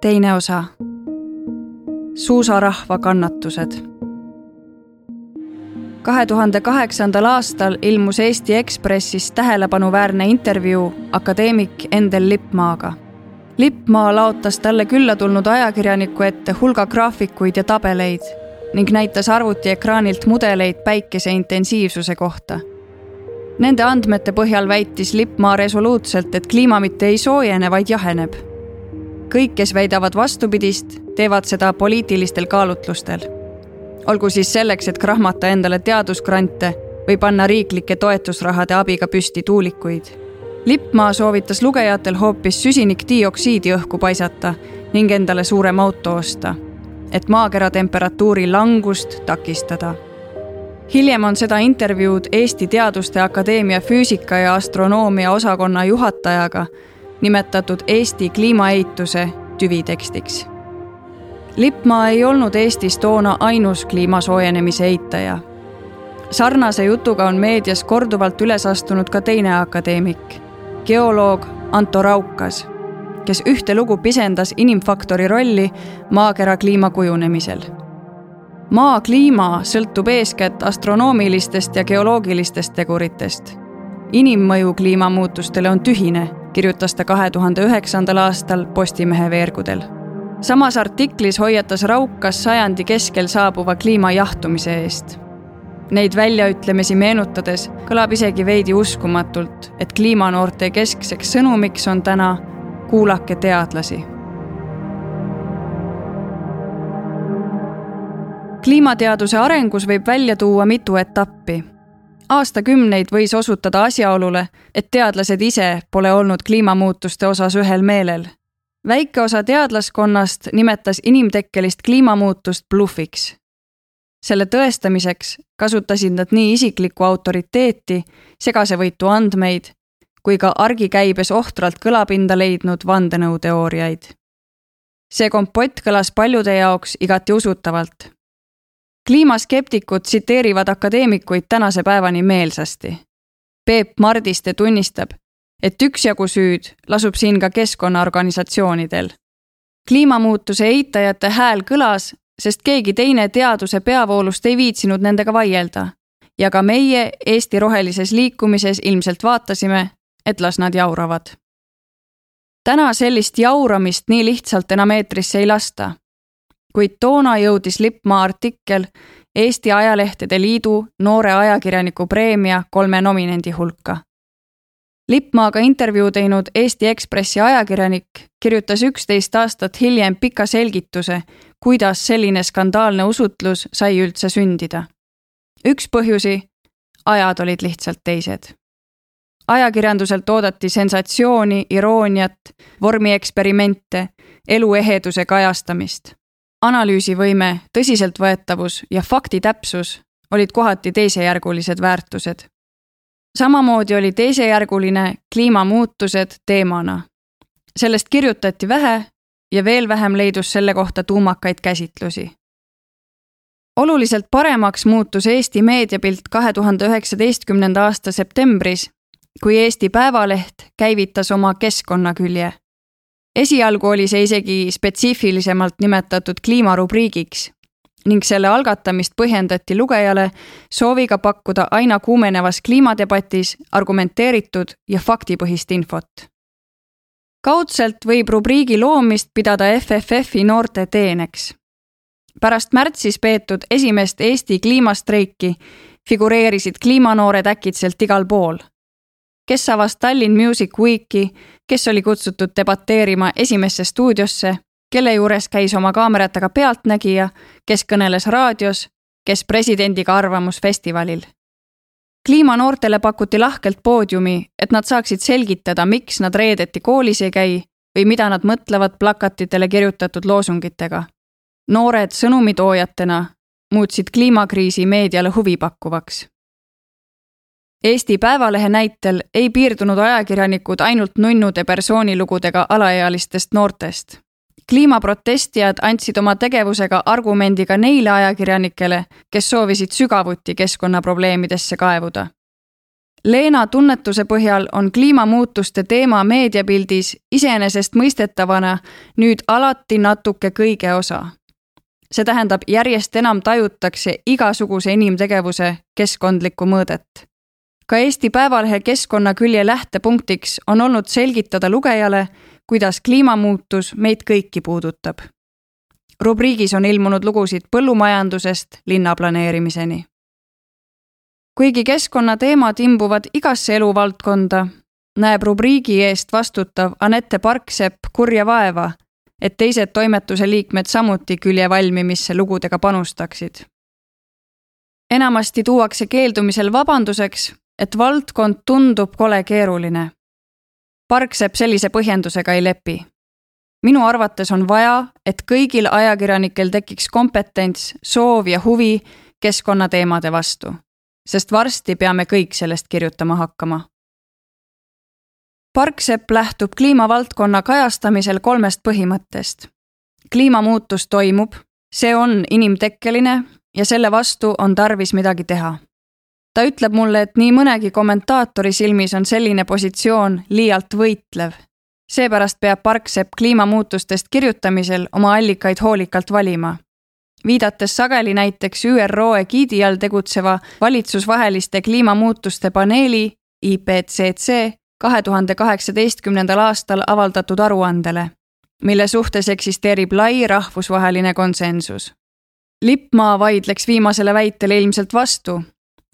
teine osa. suusarahva kannatused. kahe tuhande kaheksandal aastal ilmus Eesti Ekspressis tähelepanuväärne intervjuu akadeemik Endel Lippmaaga. Lippmaa laotas talle külla tulnud ajakirjaniku ette hulga graafikuid ja tabeleid ning näitas arvutiekraanilt mudeleid päikese intensiivsuse kohta Nende andmete põhjal väitis Lippmaa resoluutselt, et kliima mitte ei soojene, vaid jaheneb kõik, kes väidavad vastupidist, teevad seda poliitilistel kaalutlustel. olgu siis selleks, et krahmata endale teadusgrante või panna riiklike toetusrahade abiga püsti tuulikuid. Lippmaa soovitas lugejatel hoopis süsinikdioksiidi õhku paisata ning endale suurem auto osta, et maakera temperatuuri langust takistada hiljem on seda intervjuud Eesti Teaduste Akadeemia füüsika ja astronoomia osakonna juhatajaga nimetatud Eesti kliimaeituse tüvitekstiks. Lippmaa ei olnud Eestis toona ainus kliima soojenemise eitaja. sarnase jutuga on meedias korduvalt üles astunud ka teine akadeemik, geoloog Anto Raukas, kes ühtelugu pisendas inimfaktori rolli maakera kliima kujunemisel maa kliima sõltub eeskätt astronoomilistest ja geoloogilistest teguritest. inimmõju kliimamuutustele on tühine kirjutas ta kahe tuhande üheksandal aastal Postimehe veergudel. samas artiklis hoiatas Raukas sajandi keskel saabuva kliima jahtumise eest. Neid väljaütlemisi meenutades kõlab isegi veidi uskumatult, et kliimanoorte keskseks sõnumiks on täna kuulake teadlasi kliimateaduse arengus võib välja tuua mitu etappi aastakümneid võis osutada asjaolule, et teadlased ise pole olnud kliimamuutuste osas ühel meelel. väike osa teadlaskonnast nimetas inimtekkelist kliimamuutust blufiks. selle tõestamiseks kasutasid nad nii isiklikku autoriteeti, segasevõitu andmeid, kui ka argikäibes ohtralt kõlapinda leidnud vandenõuteooriaid. see kompott kõlas paljude jaoks igati usutavalt kliimaskeptikud tsiteerivad akadeemikuid tänase päevani meelsasti. Peep Mardiste tunnistab, et üksjagu süüd lasub siin ka keskkonnaorganisatsioonidel. kliimamuutuse eitajate hääl kõlas, sest keegi teine teaduse peavoolust ei viitsinud nendega vaielda. ja ka meie Eesti rohelises liikumises ilmselt vaatasime, et las nad jauravad. täna sellist jauramist nii lihtsalt enam eetrisse ei lasta kuid toona jõudis Lippmaa artikkel Eesti Ajalehtede Liidu noore ajakirjaniku preemia kolme nominendi hulka. Lippmaaga intervjuu teinud Eesti Ekspressi ajakirjanik kirjutas üksteist aastat hiljem pika selgituse, kuidas selline skandaalne usutlus sai üldse sündida. üks põhjusi, ajad olid lihtsalt teised ajakirjanduselt oodati sensatsiooni, irooniat, vormieksperimente, elu eheduse kajastamist analüüsivõime, tõsiseltvõetavus ja faktitäpsus olid kohati teisejärgulised väärtused. samamoodi oli teisejärguline kliimamuutused teemana. sellest kirjutati vähe ja veel vähem leidus selle kohta tuumakaid käsitlusi. oluliselt paremaks muutus Eesti meediapilt kahe tuhande üheksateistkümnenda aasta septembris, kui Eesti Päevaleht käivitas oma keskkonnakülje esialgu oli see isegi spetsiifilisemalt nimetatud kliimarubriigiks ning selle algatamist põhjendati lugejale sooviga pakkuda aina kuumenevas kliimadebatis argumenteeritud ja faktipõhist infot. kaudselt võib rubriigi loomist pidada FFF-i noorte teeneks. pärast märtsis peetud esimest Eesti kliimastreiki figureerisid kliimanoored äkitselt igal pool kes avas Tallinn Music Weeki, kes oli kutsutud debateerima esimesse stuudiosse, kelle juures käis oma kaameratega pealtnägija, kes kõneles raadios, kes presidendiga arvamusfestivalil. kliimanoortele pakuti lahkelt poodiumi, et nad saaksid selgitada, miks nad reedeti koolis ei käi või mida nad mõtlevad plakatitele kirjutatud loosungitega. noored sõnumitoojatena muutsid kliimakriisi meediale huvipakkuvaks Eesti Päevalehe näitel ei piirdunud ajakirjanikud ainult nunnude persoonilugudega alaealistest noortest. kliimaprotestijad andsid oma tegevusega argumendi ka neile ajakirjanikele, kes soovisid sügavuti keskkonnaprobleemidesse kaevuda. Leena tunnetuse põhjal on kliimamuutuste teema meediapildis iseenesestmõistetavana nüüd alati natuke kõige osa. see tähendab, järjest enam tajutakse igasuguse inimtegevuse keskkondlikku mõõdet. Ka Eesti Päevalehe keskkonnakülje lähtepunktiks on olnud selgitada lugejale, kuidas kliimamuutus meid kõiki puudutab. rubriigis on ilmunud lugusid põllumajandusest linnaplaneerimiseni kuigi keskkonnateemad imbuvad igasse eluvaldkonda, näeb rubriigi eest vastutav Anette Parksepp kurja vaeva, et teised toimetuse liikmed samuti külje valmimisse lugudega panustaksid. enamasti tuuakse keeldumisel vabanduseks, et valdkond tundub kole keeruline. Parksepp sellise põhjendusega ei lepi. minu arvates on vaja, et kõigil ajakirjanikel tekiks kompetents, soov ja huvi keskkonnateemade vastu sest varsti peame kõik sellest kirjutama hakkama. Parksepp lähtub kliimavaldkonna kajastamisel kolmest põhimõttest. kliimamuutus toimub, see on inimtekkeline ja selle vastu on tarvis midagi teha. Ta ütleb mulle, et nii mõnegi kommentaatori silmis on selline positsioon liialt võitlev. seepärast peab Parksepp kliimamuutustest kirjutamisel oma allikaid hoolikalt valima viidates sageli näiteks ÜRO egiidi all tegutseva valitsusvaheliste kliimamuutuste paneeli IPCC kahe tuhande kaheksateistkümnendal aastal avaldatud aruandele, mille suhtes eksisteerib lai rahvusvaheline konsensus. Lippmaa vaidleks viimasele väitele ilmselt vastu,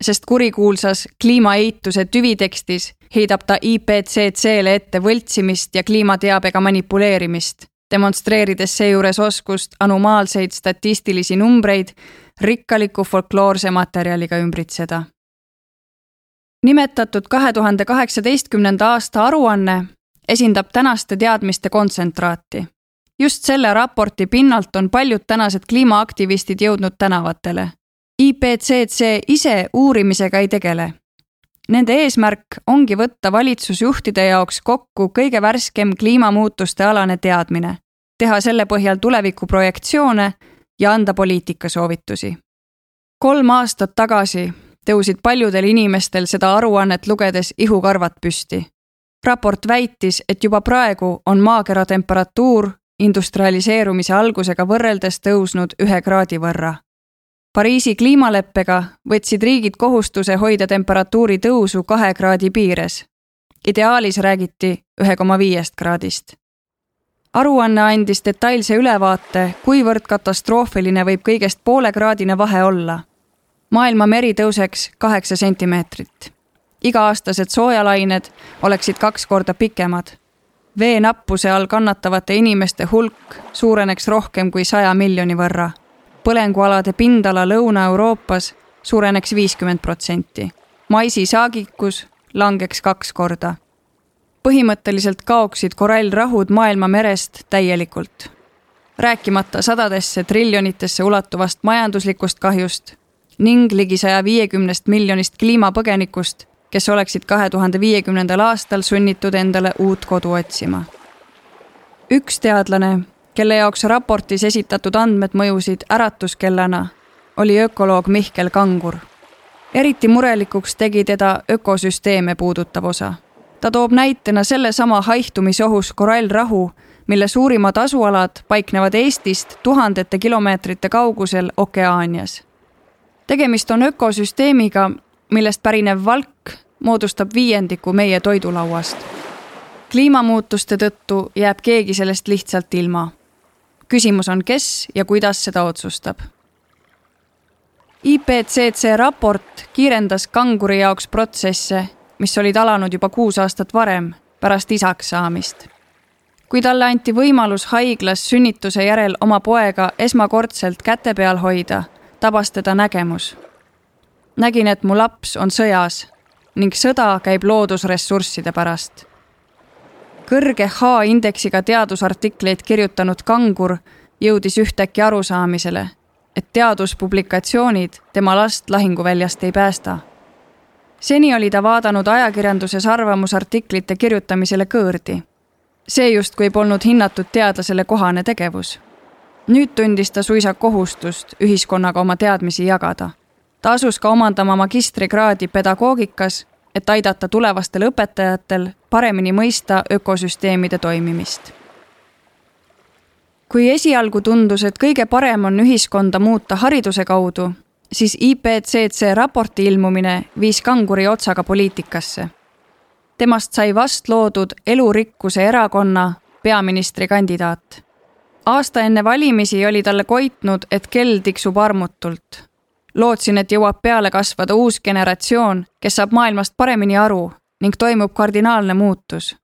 sest kurikuulsas kliimaeituse tüvitekstis heidab ta IPCC-le ette võltsimist ja kliimateabega manipuleerimist demonstreerides seejuures oskust anomaalseid statistilisi numbreid rikkaliku folkloorse materjaliga ümbritseda. nimetatud kahe tuhande kaheksateistkümnenda aasta aruanne esindab tänaste teadmiste kontsentraati. just selle raporti pinnalt on paljud tänased kliimaaktivistid jõudnud tänavatele. IPCC ise uurimisega ei tegele Nende eesmärk ongi võtta valitsusjuhtide jaoks kokku kõige värskem kliimamuutuste alane teadmine, teha selle põhjal tulevikuprojektsioone ja anda poliitikasoovitusi. kolm aastat tagasi tõusid paljudel inimestel seda aruannet lugedes ihukarvad püsti. raport väitis, et juba praegu on maakera temperatuur industrialiseerumise algusega võrreldes tõusnud ühe kraadi võrra Pariisi kliimaleppega võtsid riigid kohustuse hoida temperatuuri tõusu kahe kraadi piires. ideaalis räägiti ühe koma viiest kraadist. aruanne andis detailse ülevaate, kuivõrd katastroofiline võib kõigest poolekraadine vahe olla. maailma meri tõuseks kaheksa sentimeetrit. iga-aastased soojalained oleksid kaks korda pikemad. veenappuse all kannatavate inimeste hulk suureneks rohkem kui saja miljoni võrra põlengualade pindala Lõuna-Euroopas suureneks viiskümmend protsenti. maisisaagikus langeks kaks korda. põhimõtteliselt kaoksid korallrahud maailma merest täielikult. rääkimata sadadesse triljonitesse ulatuvast majanduslikust kahjust ning ligi saja viiekümnest miljonist kliimapõgenikust, kes oleksid kahe tuhande viiekümnendal aastal sunnitud endale uut kodu otsima. üks teadlane kelle jaoks raportis esitatud andmed mõjusid äratuskellana, oli ökoloog Mihkel Kangur. eriti murelikuks tegi teda ökosüsteeme puudutav osa. ta toob näitena sellesama haihtumisohus korallrahu, mille suurimad asualad paiknevad Eestist tuhandete kilomeetrite kaugusel Okeaanias. tegemist on ökosüsteemiga, millest pärinev valk moodustab viiendiku meie toidulauast kliimamuutuste tõttu jääb keegi sellest lihtsalt ilma küsimus on, kes ja kuidas seda otsustab. IPCC raport kiirendas kanguri jaoks protsesse, mis olid alanud juba kuus aastat varem, pärast isaks saamist. kui talle anti võimalus haiglas sünnituse järel oma poega esmakordselt käte peal hoida, tabas teda nägemus. nägin, et mu laps on sõjas ning sõda käib loodusressursside pärast kõrge H-indeksiga teadusartikleid kirjutanud kangur jõudis ühtäkki arusaamisele, et teaduspublikatsioonid tema last lahinguväljast ei päästa. seni oli ta vaadanud ajakirjanduses arvamusartiklite kirjutamisele kõõrdi. see justkui polnud hinnatud teadlasele kohane tegevus. nüüd tundis ta suisa kohustust ühiskonnaga oma teadmisi jagada. ta asus ka omandama magistrikraadi pedagoogikas et aidata tulevastel õpetajatel paremini mõista ökosüsteemide toimimist. kui esialgu tundus, et kõige parem on ühiskonda muuta hariduse kaudu, siis IPCC raporti ilmumine viis kanguri otsaga poliitikasse. temast sai vast loodud elurikkuse erakonna peaministrikandidaat. aasta enne valimisi oli talle koitnud, et kell tiksub armutult lootsin, et jõuab peale kasvada uus generatsioon, kes saab maailmast paremini aru ning toimub kardinaalne muutus.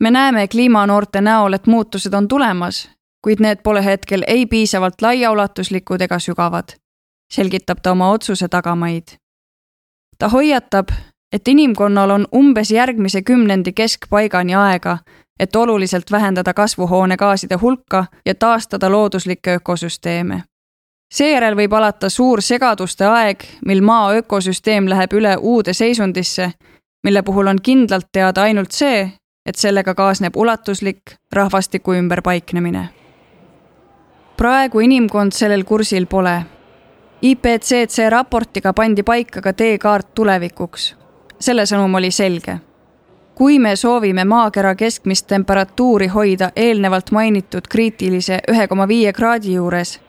me näeme kliimanoorte näol, et muutused on tulemas, kuid need pole hetkel ei piisavalt laiaulatuslikud ega sügavad, selgitab ta oma otsuse tagamaid. ta hoiatab, et inimkonnal on umbes järgmise kümnendi keskpaigani aega, et oluliselt vähendada kasvuhoonegaaside hulka ja taastada looduslikke ökosüsteeme seejärel võib alata suur segaduste aeg, mil maa ökosüsteem läheb üle uude seisundisse, mille puhul on kindlalt teada ainult see, et sellega kaasneb ulatuslik rahvastiku ümberpaiknemine. praegu inimkond sellel kursil pole. IPCC raportiga pandi paika ka teekaart tulevikuks. selle sõnum oli selge. kui me soovime maakera keskmist temperatuuri hoida eelnevalt mainitud kriitilise ühe koma viie kraadi juures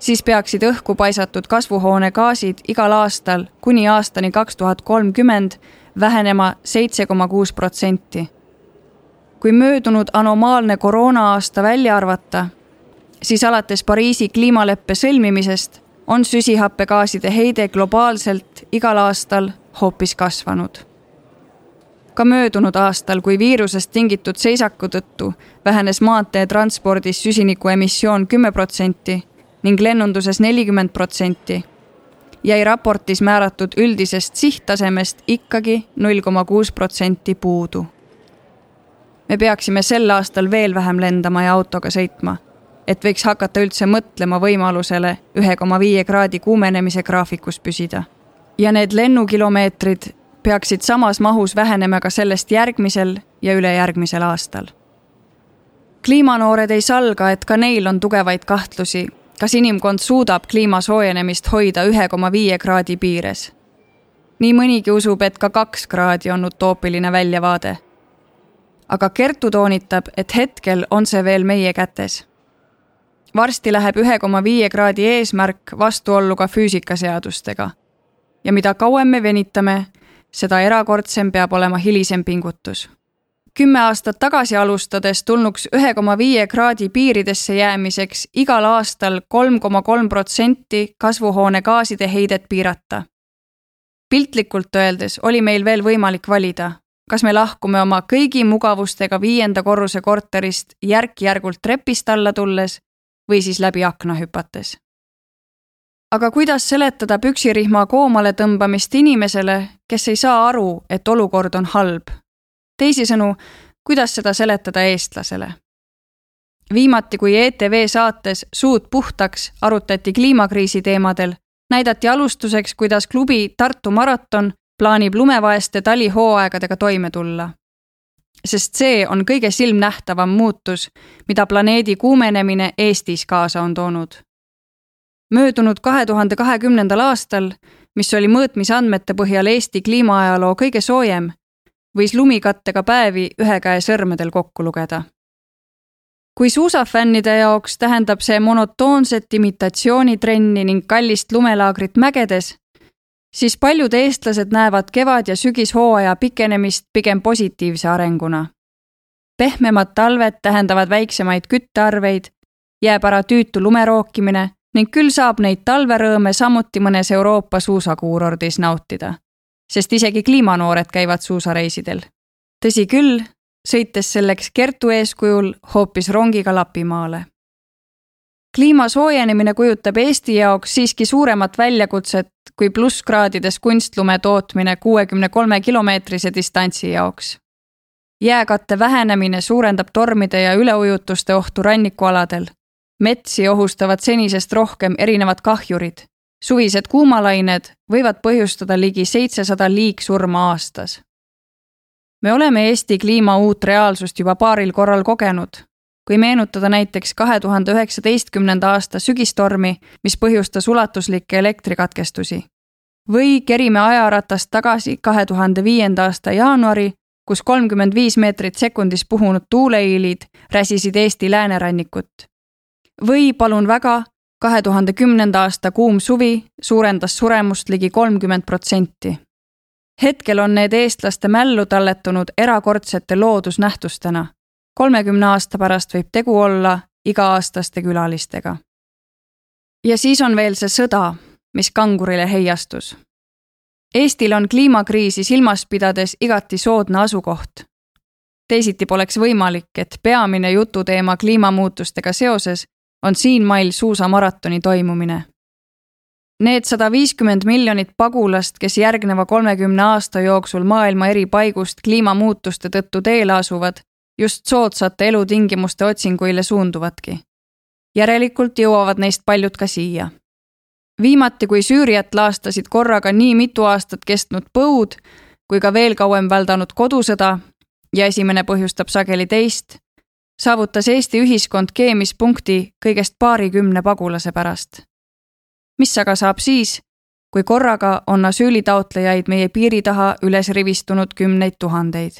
siis peaksid õhku paisatud kasvuhoonegaasid igal aastal kuni aastani kaks tuhat kolmkümmend vähenema seitse koma kuus protsenti. kui möödunud anomaalne koroona-aasta välja arvata, siis alates Pariisi kliimaleppe sõlmimisest on süsihappegaaside heide globaalselt igal aastal hoopis kasvanud. ka möödunud aastal, kui viirusest tingitud seisaku tõttu vähenes maanteetranspordis süsiniku emissioon kümme protsenti ning lennunduses nelikümmend protsenti, jäi raportis määratud üldisest sihttasemest ikkagi null koma kuus protsenti puudu. me peaksime sel aastal veel vähem lendama ja autoga sõitma, et võiks hakata üldse mõtlema võimalusele ühe koma viie kraadi kuumenemise graafikus püsida. ja need lennukilomeetrid peaksid samas mahus vähenema ka sellest järgmisel ja ülejärgmisel aastal kliimanoored ei salga, et ka neil on tugevaid kahtlusi kas inimkond suudab kliima soojenemist hoida ühe koma viie kraadi piires? nii mõnigi usub, et ka kaks kraadi on utoopiline väljavaade. aga Kertu toonitab, et hetkel on see veel meie kätes. varsti läheb ühe koma viie kraadi eesmärk vastuollu ka füüsikaseadustega. ja mida kauem me venitame, seda erakordsem peab olema hilisem pingutus kümme aastat tagasi alustades tulnuks ühe koma viie kraadi piiridesse jäämiseks igal aastal kolm koma kolm protsenti kasvuhoonegaaside heidet piirata. piltlikult öeldes oli meil veel võimalik valida, kas me lahkume oma kõigi mugavustega viienda korruse korterist järk-järgult trepist alla tulles või siis läbi akna hüpates. aga kuidas seletada püksirihma koomale tõmbamist inimesele, kes ei saa aru, et olukord on halb teisisõnu, kuidas seda seletada eestlasele? viimati, kui ETV saates Suud puhtaks arutati kliimakriisi teemadel, näidati alustuseks, kuidas klubi Tartu Maraton plaanib lumevaeste talihooaegadega toime tulla. sest see on kõige silmnähtavam muutus, mida planeedi kuumenemine Eestis kaasa on toonud. möödunud kahe tuhande kahekümnendal aastal, mis oli mõõtmisandmete põhjal Eesti kliimaajaloo kõige soojem, võis lumikattega päevi ühe käe sõrmedel kokku lugeda. kui suusafännide jaoks tähendab see monotoonset imitatsioonitrenni ning kallist lumelaagrit mägedes, siis paljud eestlased näevad kevad- ja sügishooaja pikenemist pigem positiivse arenguna. pehmemad talved tähendavad väiksemaid küttearveid, jääb ära tüütu lumerookimine ning küll saab neid talverõõme samuti mõnes Euroopa suusakuurordis nautida sest isegi kliimanoored käivad suusareisidel. tõsi küll, sõites selleks Kertu eeskujul hoopis rongiga Lapimaale. kliima soojenemine kujutab Eesti jaoks siiski suuremat väljakutset kui plusskraadides kunstlume tootmine kuuekümne kolme kilomeetrise distantsi jaoks. jääkatte vähenemine suurendab tormide ja üleujutuste ohtu rannikualadel. metsi ohustavad senisest rohkem erinevad kahjurid suvised kuumalained võivad põhjustada ligi seitsesada liigsurma aastas. me oleme Eesti kliima uut reaalsust juba paaril korral kogenud. kui meenutada näiteks kahe tuhande üheksateistkümnenda aasta sügistormi, mis põhjustas ulatuslikke elektrikatkestusi. või kerime ajaratast tagasi kahe tuhande viienda aasta jaanuari, kus kolmkümmend viis meetrit sekundis puhunud tuuleiilid räsisid Eesti läänerannikut. või palun väga, kahe tuhande kümnenda aasta kuum suvi suurendas suremust ligi kolmkümmend protsenti. hetkel on need eestlaste mällu talletunud erakordsete loodusnähtustena. kolmekümne aasta pärast võib tegu olla iga-aastaste külalistega. ja siis on veel see sõda, mis kangurile heiastus. Eestil on kliimakriisi silmas pidades igati soodne asukoht. teisiti poleks võimalik, et peamine jututeema kliimamuutustega seoses on siinmail suusamaratoni toimumine. Need sada viiskümmend miljonit pagulast, kes järgneva kolmekümne aasta jooksul maailma eri paigust kliimamuutuste tõttu teele asuvad, just soodsate elutingimuste otsinguile suunduvadki. järelikult jõuavad neist paljud ka siia. viimati, kui Süüriat laastasid korraga nii mitu aastat kestnud põud kui ka veel kauem väldanud kodusõda ja esimene põhjustab sageli teist, saavutas Eesti ühiskond keemispunkti kõigest paarikümne pagulase pärast. mis aga saab siis, kui korraga on asüülitaotlejaid meie piiri taha üles rivistunud kümneid tuhandeid?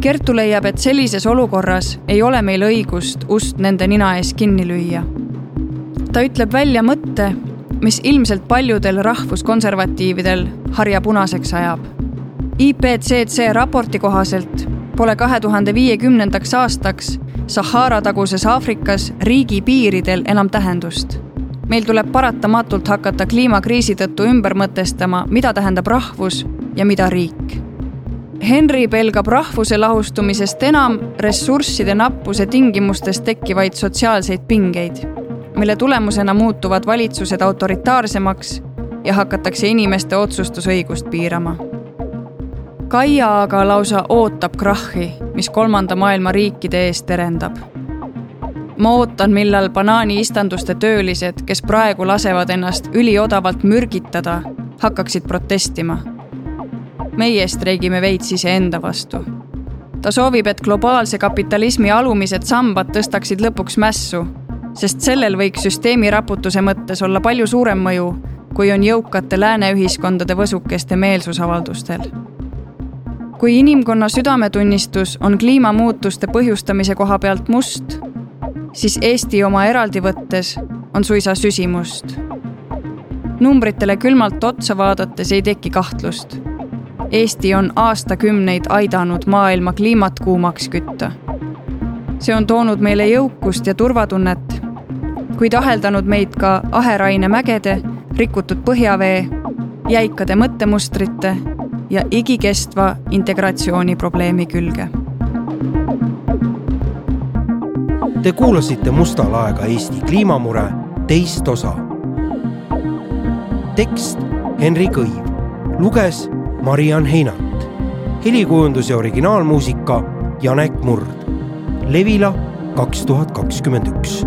Kertu leiab, et sellises olukorras ei ole meil õigust ust nende nina ees kinni lüüa. ta ütleb välja mõtte, mis ilmselt paljudel rahvuskonservatiividel harja punaseks ajab. IPCC raporti kohaselt pole kahe tuhande viiekümnendaks aastaks Sahara taguses Aafrikas riigi piiridel enam tähendust. meil tuleb paratamatult hakata kliimakriisi tõttu ümber mõtestama, mida tähendab rahvus ja mida riik Henry pelgab rahvuse lahustumisest enam ressursside nappuse tingimustes tekkivaid sotsiaalseid pingeid, mille tulemusena muutuvad valitsused autoritaarsemaks ja hakatakse inimeste otsustusõigust piirama. Kaia aga lausa ootab krahhi, mis kolmanda maailma riikide ees terendab. ma ootan, millal banaaniistanduste töölised, kes praegu lasevad ennast üliodavalt mürgitada, hakkaksid protestima meie streigime veits iseenda vastu. ta soovib, et globaalse kapitalismi alumised sambad tõstaksid lõpuks mässu, sest sellel võiks süsteemi raputuse mõttes olla palju suurem mõju, kui on jõukate lääne ühiskondade võsukeste meelsusavaldustel. Kui inimkonna südametunnistus on kliimamuutuste põhjustamise koha pealt must, siis Eesti oma eraldi võttes on suisa süsimust numbritele külmalt otsa vaadates ei teki kahtlust Eesti on aastakümneid aidanud maailma kliimat kuumaks kütta. see on toonud meile jõukust ja turvatunnet, kuid aheldanud meid ka aheraine mägede, rikutud põhjavee, jäikade mõttemustrite ja igikestva integratsiooni probleemi külge. Te kuulasite Musta laega Eesti kliimamure teist osa. tekst Henri Kõiv, luges Mariann Heinalt. helikujundus ja originaalmuusika Janek Murd. Levila kaks tuhat kakskümmend üks